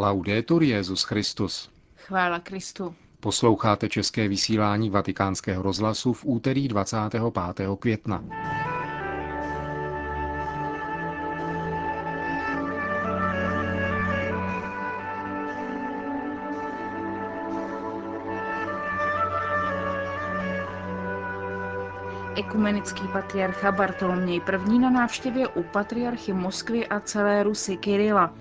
Laudetur Jezus Christus. Chvála Kristu. Posloucháte české vysílání Vatikánského rozhlasu v úterý 25. května. Ekumenický patriarcha Bartoloměj I. na návštěvě u patriarchy Moskvy a celé Rusy Kirila.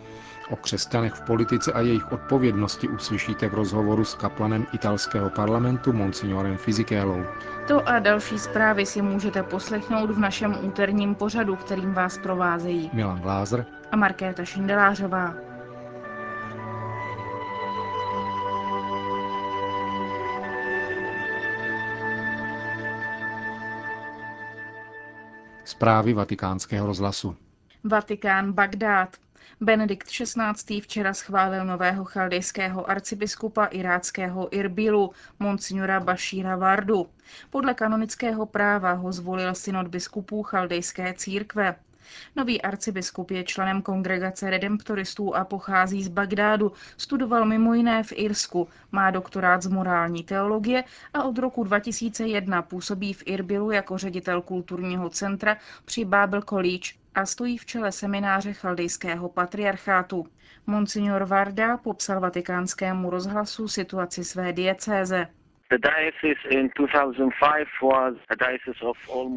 O křesťanech v politice a jejich odpovědnosti uslyšíte v rozhovoru s kaplanem italského parlamentu Monsignorem Fizikélou. To a další zprávy si můžete poslechnout v našem úterním pořadu, kterým vás provázejí Milan Glázer a Markéta Šindelářová. Zprávy vatikánského rozhlasu. Vatikán Bagdád. Benedikt XVI. včera schválil nového chaldejského arcibiskupa iráckého Irbilu, monsignora Bašíra Vardu. Podle kanonického práva ho zvolil synod biskupů chaldejské církve. Nový arcibiskup je členem kongregace redemptoristů a pochází z Bagdádu. Studoval mimo jiné v Irsku, má doktorát z morální teologie a od roku 2001 působí v Irbilu jako ředitel kulturního centra při Babel College a stojí v čele semináře chaldejského patriarchátu. Monsignor Varda popsal vatikánskému rozhlasu situaci své diecéze.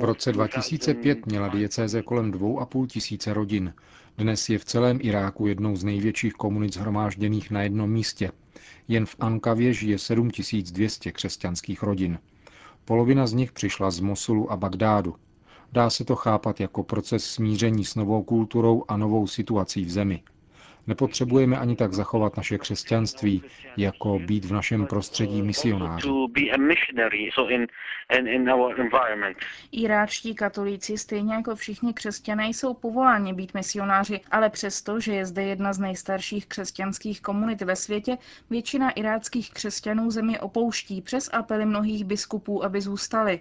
V roce 2005 měla diecéze kolem dvou a půl tisíce rodin. Dnes je v celém Iráku jednou z největších komunit zhromážděných na jednom místě. Jen v Ankavě žije 7200 křesťanských rodin. Polovina z nich přišla z Mosulu a Bagdádu. Dá se to chápat jako proces smíření s novou kulturou a novou situací v zemi. Nepotřebujeme ani tak zachovat naše křesťanství, jako být v našem prostředí misionáři. Iráčtí katolíci, stejně jako všichni křesťané, jsou povoláni být misionáři, ale přesto, že je zde jedna z nejstarších křesťanských komunit ve světě, většina iráckých křesťanů zemi opouští přes apely mnohých biskupů, aby zůstali.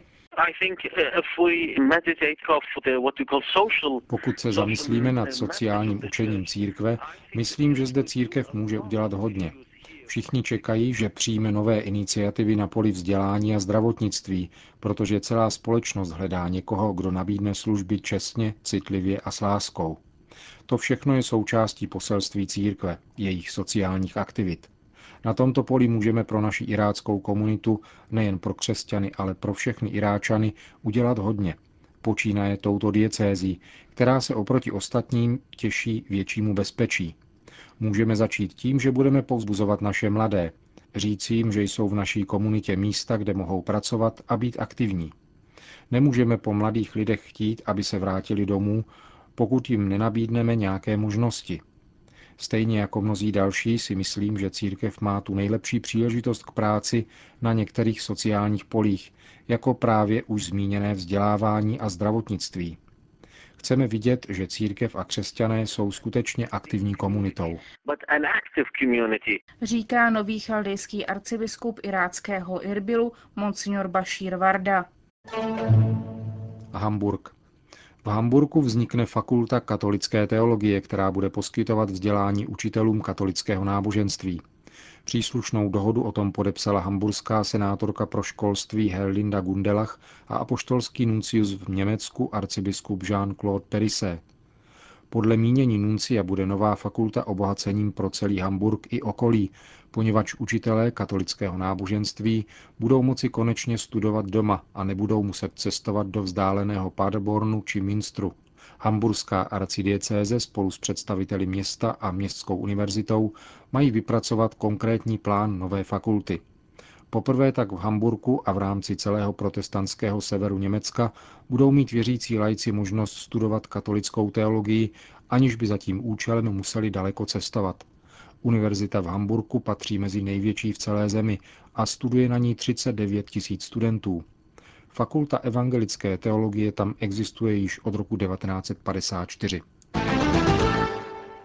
Pokud se zamyslíme nad sociálním učením církve, myslím, že zde církev může udělat hodně. Všichni čekají, že přijme nové iniciativy na poli vzdělání a zdravotnictví, protože celá společnost hledá někoho, kdo nabídne služby čestně, citlivě a s láskou. To všechno je součástí poselství církve, jejich sociálních aktivit. Na tomto poli můžeme pro naši iráckou komunitu, nejen pro křesťany, ale pro všechny Iráčany, udělat hodně. Počínaje touto diecézí, která se oproti ostatním těší většímu bezpečí. Můžeme začít tím, že budeme povzbuzovat naše mladé, říct jim, že jsou v naší komunitě místa, kde mohou pracovat a být aktivní. Nemůžeme po mladých lidech chtít, aby se vrátili domů, pokud jim nenabídneme nějaké možnosti. Stejně jako mnozí další si myslím, že církev má tu nejlepší příležitost k práci na některých sociálních polích, jako právě už zmíněné vzdělávání a zdravotnictví. Chceme vidět, že církev a křesťané jsou skutečně aktivní komunitou. Říká nový chaldejský arcibiskup iráckého Irbilu, monsignor Bashir Varda. Hamburg. V Hamburgu vznikne fakulta katolické teologie, která bude poskytovat vzdělání učitelům katolického náboženství. Příslušnou dohodu o tom podepsala hamburská senátorka pro školství Herlinda Gundelach a apoštolský nuncius v Německu arcibiskup Jean-Claude Perisset. Podle mínění nuncia bude nová fakulta obohacením pro celý Hamburg i okolí, poněvadž učitelé katolického náboženství budou moci konečně studovat doma a nebudou muset cestovat do vzdáleného Paderbornu či Minstru. Hamburská arcidiecéze spolu s představiteli města a městskou univerzitou mají vypracovat konkrétní plán nové fakulty. Poprvé tak v Hamburku a v rámci celého protestantského severu Německa budou mít věřící lajci možnost studovat katolickou teologii, aniž by za tím účelem museli daleko cestovat. Univerzita v Hamburku patří mezi největší v celé zemi a studuje na ní 39 tisíc studentů. Fakulta evangelické teologie tam existuje již od roku 1954.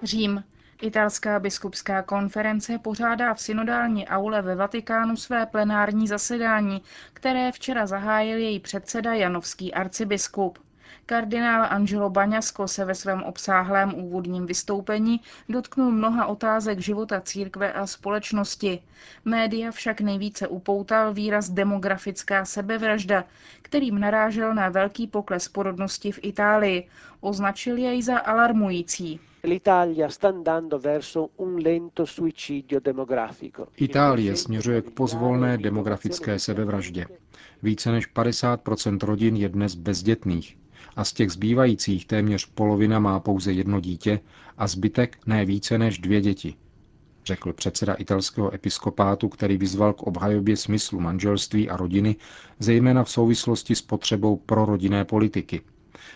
Řím. Italská biskupská konference pořádá v synodální aule ve Vatikánu své plenární zasedání, které včera zahájil její předseda Janovský arcibiskup. Kardinál Angelo Baňasko se ve svém obsáhlém úvodním vystoupení dotknul mnoha otázek života církve a společnosti. Média však nejvíce upoutal výraz demografická sebevražda, kterým narážel na velký pokles porodnosti v Itálii. Označil jej za alarmující. Itálie směřuje k pozvolné demografické sebevraždě. Více než 50% rodin je dnes bezdětných a z těch zbývajících téměř polovina má pouze jedno dítě a zbytek ne více než dvě děti, řekl předseda italského episkopátu, který vyzval k obhajobě smyslu manželství a rodiny, zejména v souvislosti s potřebou prorodinné politiky.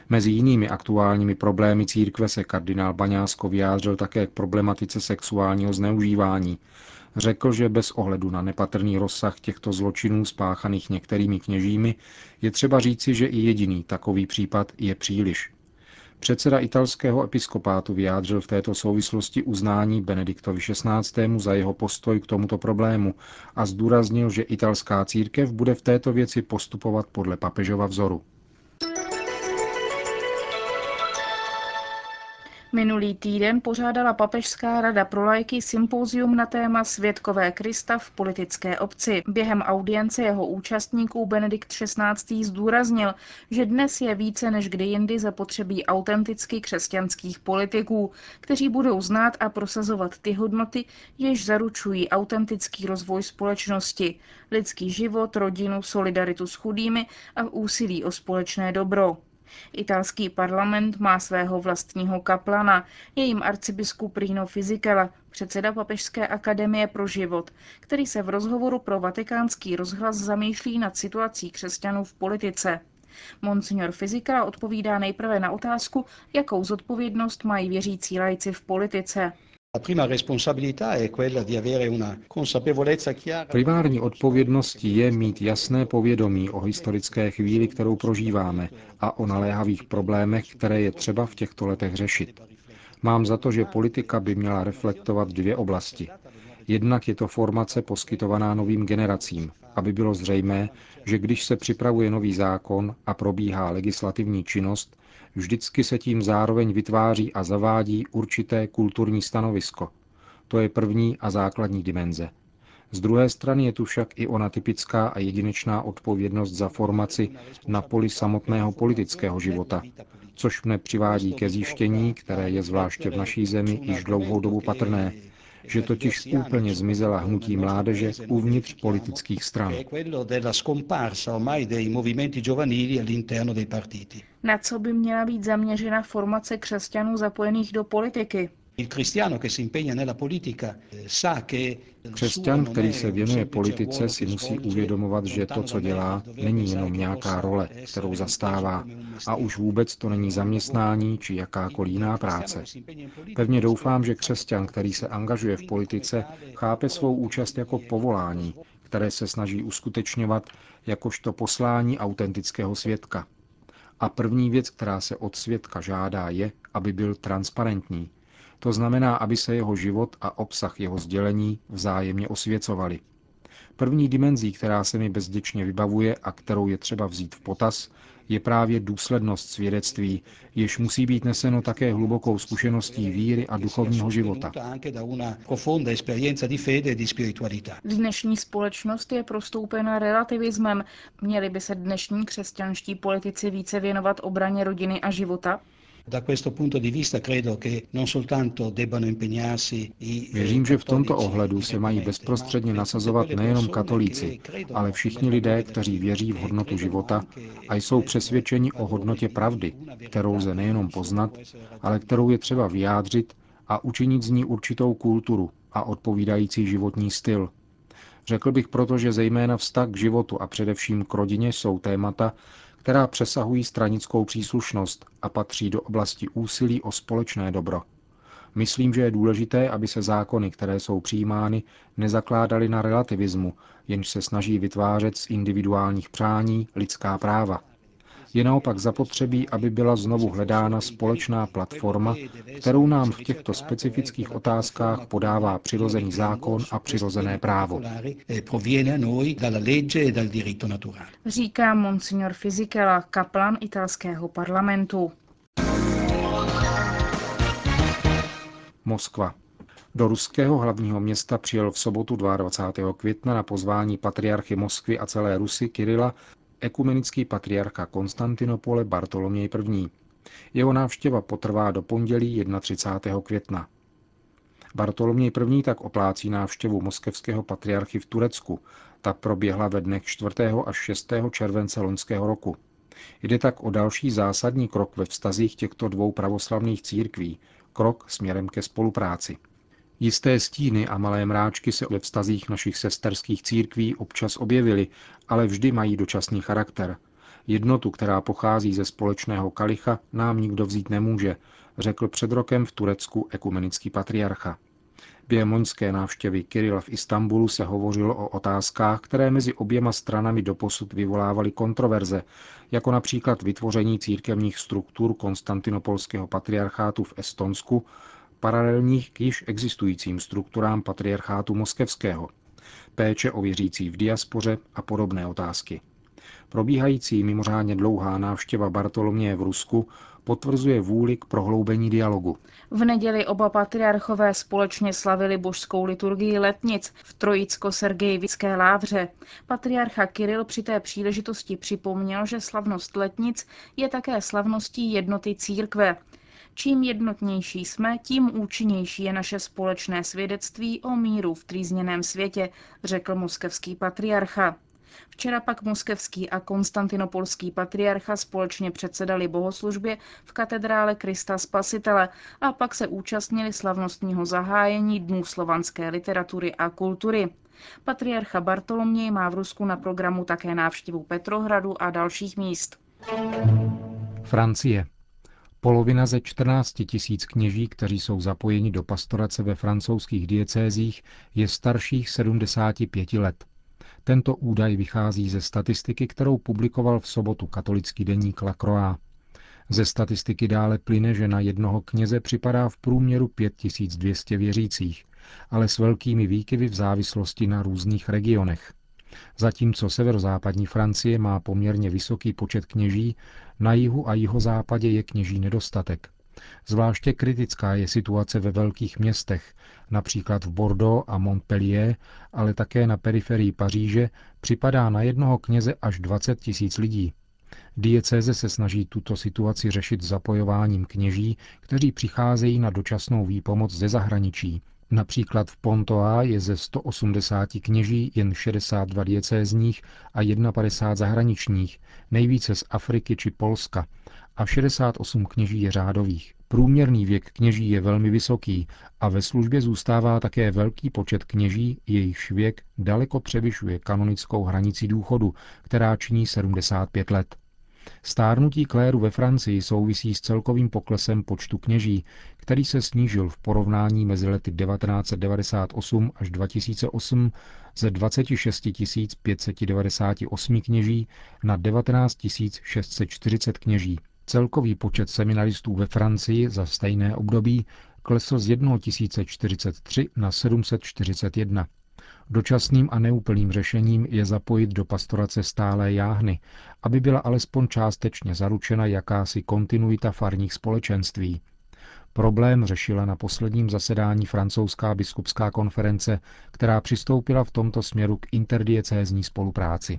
Mezi jinými aktuálními problémy církve se kardinál Baňásko vyjádřil také k problematice sexuálního zneužívání, Řekl, že bez ohledu na nepatrný rozsah těchto zločinů spáchaných některými kněžími je třeba říci, že i jediný takový případ je příliš. Předseda italského episkopátu vyjádřil v této souvislosti uznání Benediktovi XVI. za jeho postoj k tomuto problému a zdůraznil, že italská církev bude v této věci postupovat podle papežova vzoru. Minulý týden pořádala Papežská rada pro lajky sympózium na téma Světkové Krista v politické obci. Během audience jeho účastníků Benedikt XVI. zdůraznil, že dnes je více než kdy jindy zapotřebí autenticky křesťanských politiků, kteří budou znát a prosazovat ty hodnoty, jež zaručují autentický rozvoj společnosti, lidský život, rodinu, solidaritu s chudými a úsilí o společné dobro. Italský parlament má svého vlastního kaplana, je jim arcibiskup Rino Fisichella, předseda Papežské akademie pro život, který se v rozhovoru pro vatikánský rozhlas zamýšlí nad situací křesťanů v politice. Monsignor Fisichella odpovídá nejprve na otázku, jakou zodpovědnost mají věřící lajci v politice. Primární odpovědností je mít jasné povědomí o historické chvíli, kterou prožíváme a o naléhavých problémech, které je třeba v těchto letech řešit. Mám za to, že politika by měla reflektovat dvě oblasti. Jednak je to formace poskytovaná novým generacím, aby bylo zřejmé, že když se připravuje nový zákon a probíhá legislativní činnost, vždycky se tím zároveň vytváří a zavádí určité kulturní stanovisko. To je první a základní dimenze. Z druhé strany je tu však i ona typická a jedinečná odpovědnost za formaci na poli samotného politického života, což mne přivádí ke zjištění, které je zvláště v naší zemi již dlouhou dobu patrné, že totiž úplně zmizela hnutí mládeže uvnitř politických stran. Na co by měla být zaměřena formace křesťanů zapojených do politiky? Eh, Křesťan, který se věnuje politice, si musí uvědomovat, že to, co dělá, není jenom nějaká role, kterou zastává, a už vůbec to není zaměstnání či jakákoliv jiná práce. Pevně doufám, že křesťan, který se angažuje v politice, chápe svou účast jako povolání, které se snaží uskutečňovat jakožto poslání autentického svědka. A první věc, která se od svědka žádá, je, aby byl transparentní, to znamená, aby se jeho život a obsah jeho sdělení vzájemně osvěcovali. První dimenzí, která se mi bezděčně vybavuje a kterou je třeba vzít v potaz, je právě důslednost svědectví, jež musí být neseno také hlubokou zkušeností víry a duchovního života. Dnešní společnost je prostoupena relativismem. Měli by se dnešní křesťanští politici více věnovat obraně rodiny a života? Věřím, že v tomto ohledu se mají bezprostředně nasazovat nejenom katolíci, ale všichni lidé, kteří věří v hodnotu života a jsou přesvědčeni o hodnotě pravdy, kterou lze nejenom poznat, ale kterou je třeba vyjádřit a učinit z ní určitou kulturu a odpovídající životní styl. Řekl bych proto, že zejména vztah k životu a především k rodině jsou témata, která přesahují stranickou příslušnost a patří do oblasti úsilí o společné dobro. Myslím, že je důležité, aby se zákony, které jsou přijímány, nezakládaly na relativismu, jenž se snaží vytvářet z individuálních přání lidská práva. Je naopak zapotřebí, aby byla znovu hledána společná platforma, kterou nám v těchto specifických otázkách podává přirozený zákon a přirozené právo. Říká monsignor Fizikela, kaplan italského parlamentu. Moskva. Do ruského hlavního města přijel v sobotu 22. května na pozvání patriarchy Moskvy a celé Rusy Kirila ekumenický patriarcha Konstantinopole Bartoloměj I. Jeho návštěva potrvá do pondělí 31. května. Bartoloměj I. tak oplácí návštěvu moskevského patriarchy v Turecku. Ta proběhla ve dnech 4. až 6. července loňského roku. Jde tak o další zásadní krok ve vztazích těchto dvou pravoslavných církví, krok směrem ke spolupráci. Jisté stíny a malé mráčky se ve vztazích našich sesterských církví občas objevily, ale vždy mají dočasný charakter. Jednotu, která pochází ze společného kalicha, nám nikdo vzít nemůže, řekl před rokem v Turecku ekumenický patriarcha. Během loňské návštěvy Kirila v Istanbulu se hovořilo o otázkách, které mezi oběma stranami doposud vyvolávaly kontroverze, jako například vytvoření církevních struktur konstantinopolského patriarchátu v Estonsku, paralelních k již existujícím strukturám patriarchátu moskevského, péče o věřící v diaspoře a podobné otázky. Probíhající mimořádně dlouhá návštěva Bartoloměje v Rusku potvrzuje vůli k prohloubení dialogu. V neděli oba patriarchové společně slavili božskou liturgii letnic v Trojicko-Sergejevické lávře. Patriarcha Kiril při té příležitosti připomněl, že slavnost letnic je také slavností jednoty církve. Čím jednotnější jsme, tím účinnější je naše společné svědectví o míru v trýzněném světě, řekl moskevský patriarcha. Včera pak moskevský a konstantinopolský patriarcha společně předsedali bohoslužbě v katedrále Krista Spasitele a pak se účastnili slavnostního zahájení Dnů slovanské literatury a kultury. Patriarcha Bartoloměj má v Rusku na programu také návštěvu Petrohradu a dalších míst. Francie. Polovina ze 14 tisíc kněží, kteří jsou zapojeni do pastorace ve francouzských diecézích, je starších 75 let. Tento údaj vychází ze statistiky, kterou publikoval v sobotu katolický deník La Croix. Ze statistiky dále plyne, že na jednoho kněze připadá v průměru 5200 věřících, ale s velkými výkyvy v závislosti na různých regionech. Zatímco severozápadní Francie má poměrně vysoký počet kněží, na jihu a jihozápadě je kněží nedostatek. Zvláště kritická je situace ve velkých městech, například v Bordeaux a Montpellier, ale také na periferii Paříže připadá na jednoho kněze až 20 tisíc lidí. Diecéze se snaží tuto situaci řešit zapojováním kněží, kteří přicházejí na dočasnou výpomoc ze zahraničí, Například v Pontoa je ze 180 kněží jen 62 diecézních a 51 zahraničních, nejvíce z Afriky či Polska, a 68 kněží je řádových. Průměrný věk kněží je velmi vysoký a ve službě zůstává také velký počet kněží, jejichž věk daleko převyšuje kanonickou hranici důchodu, která činí 75 let. Stárnutí kléru ve Francii souvisí s celkovým poklesem počtu kněží, který se snížil v porovnání mezi lety 1998 až 2008 ze 26 598 kněží na 19 640 kněží. Celkový počet seminaristů ve Francii za stejné období klesl z 1043 na 741. Dočasným a neúplným řešením je zapojit do pastorace stálé jáhny, aby byla alespoň částečně zaručena jakási kontinuita farních společenství. Problém řešila na posledním zasedání francouzská biskupská konference, která přistoupila v tomto směru k interdiecézní spolupráci.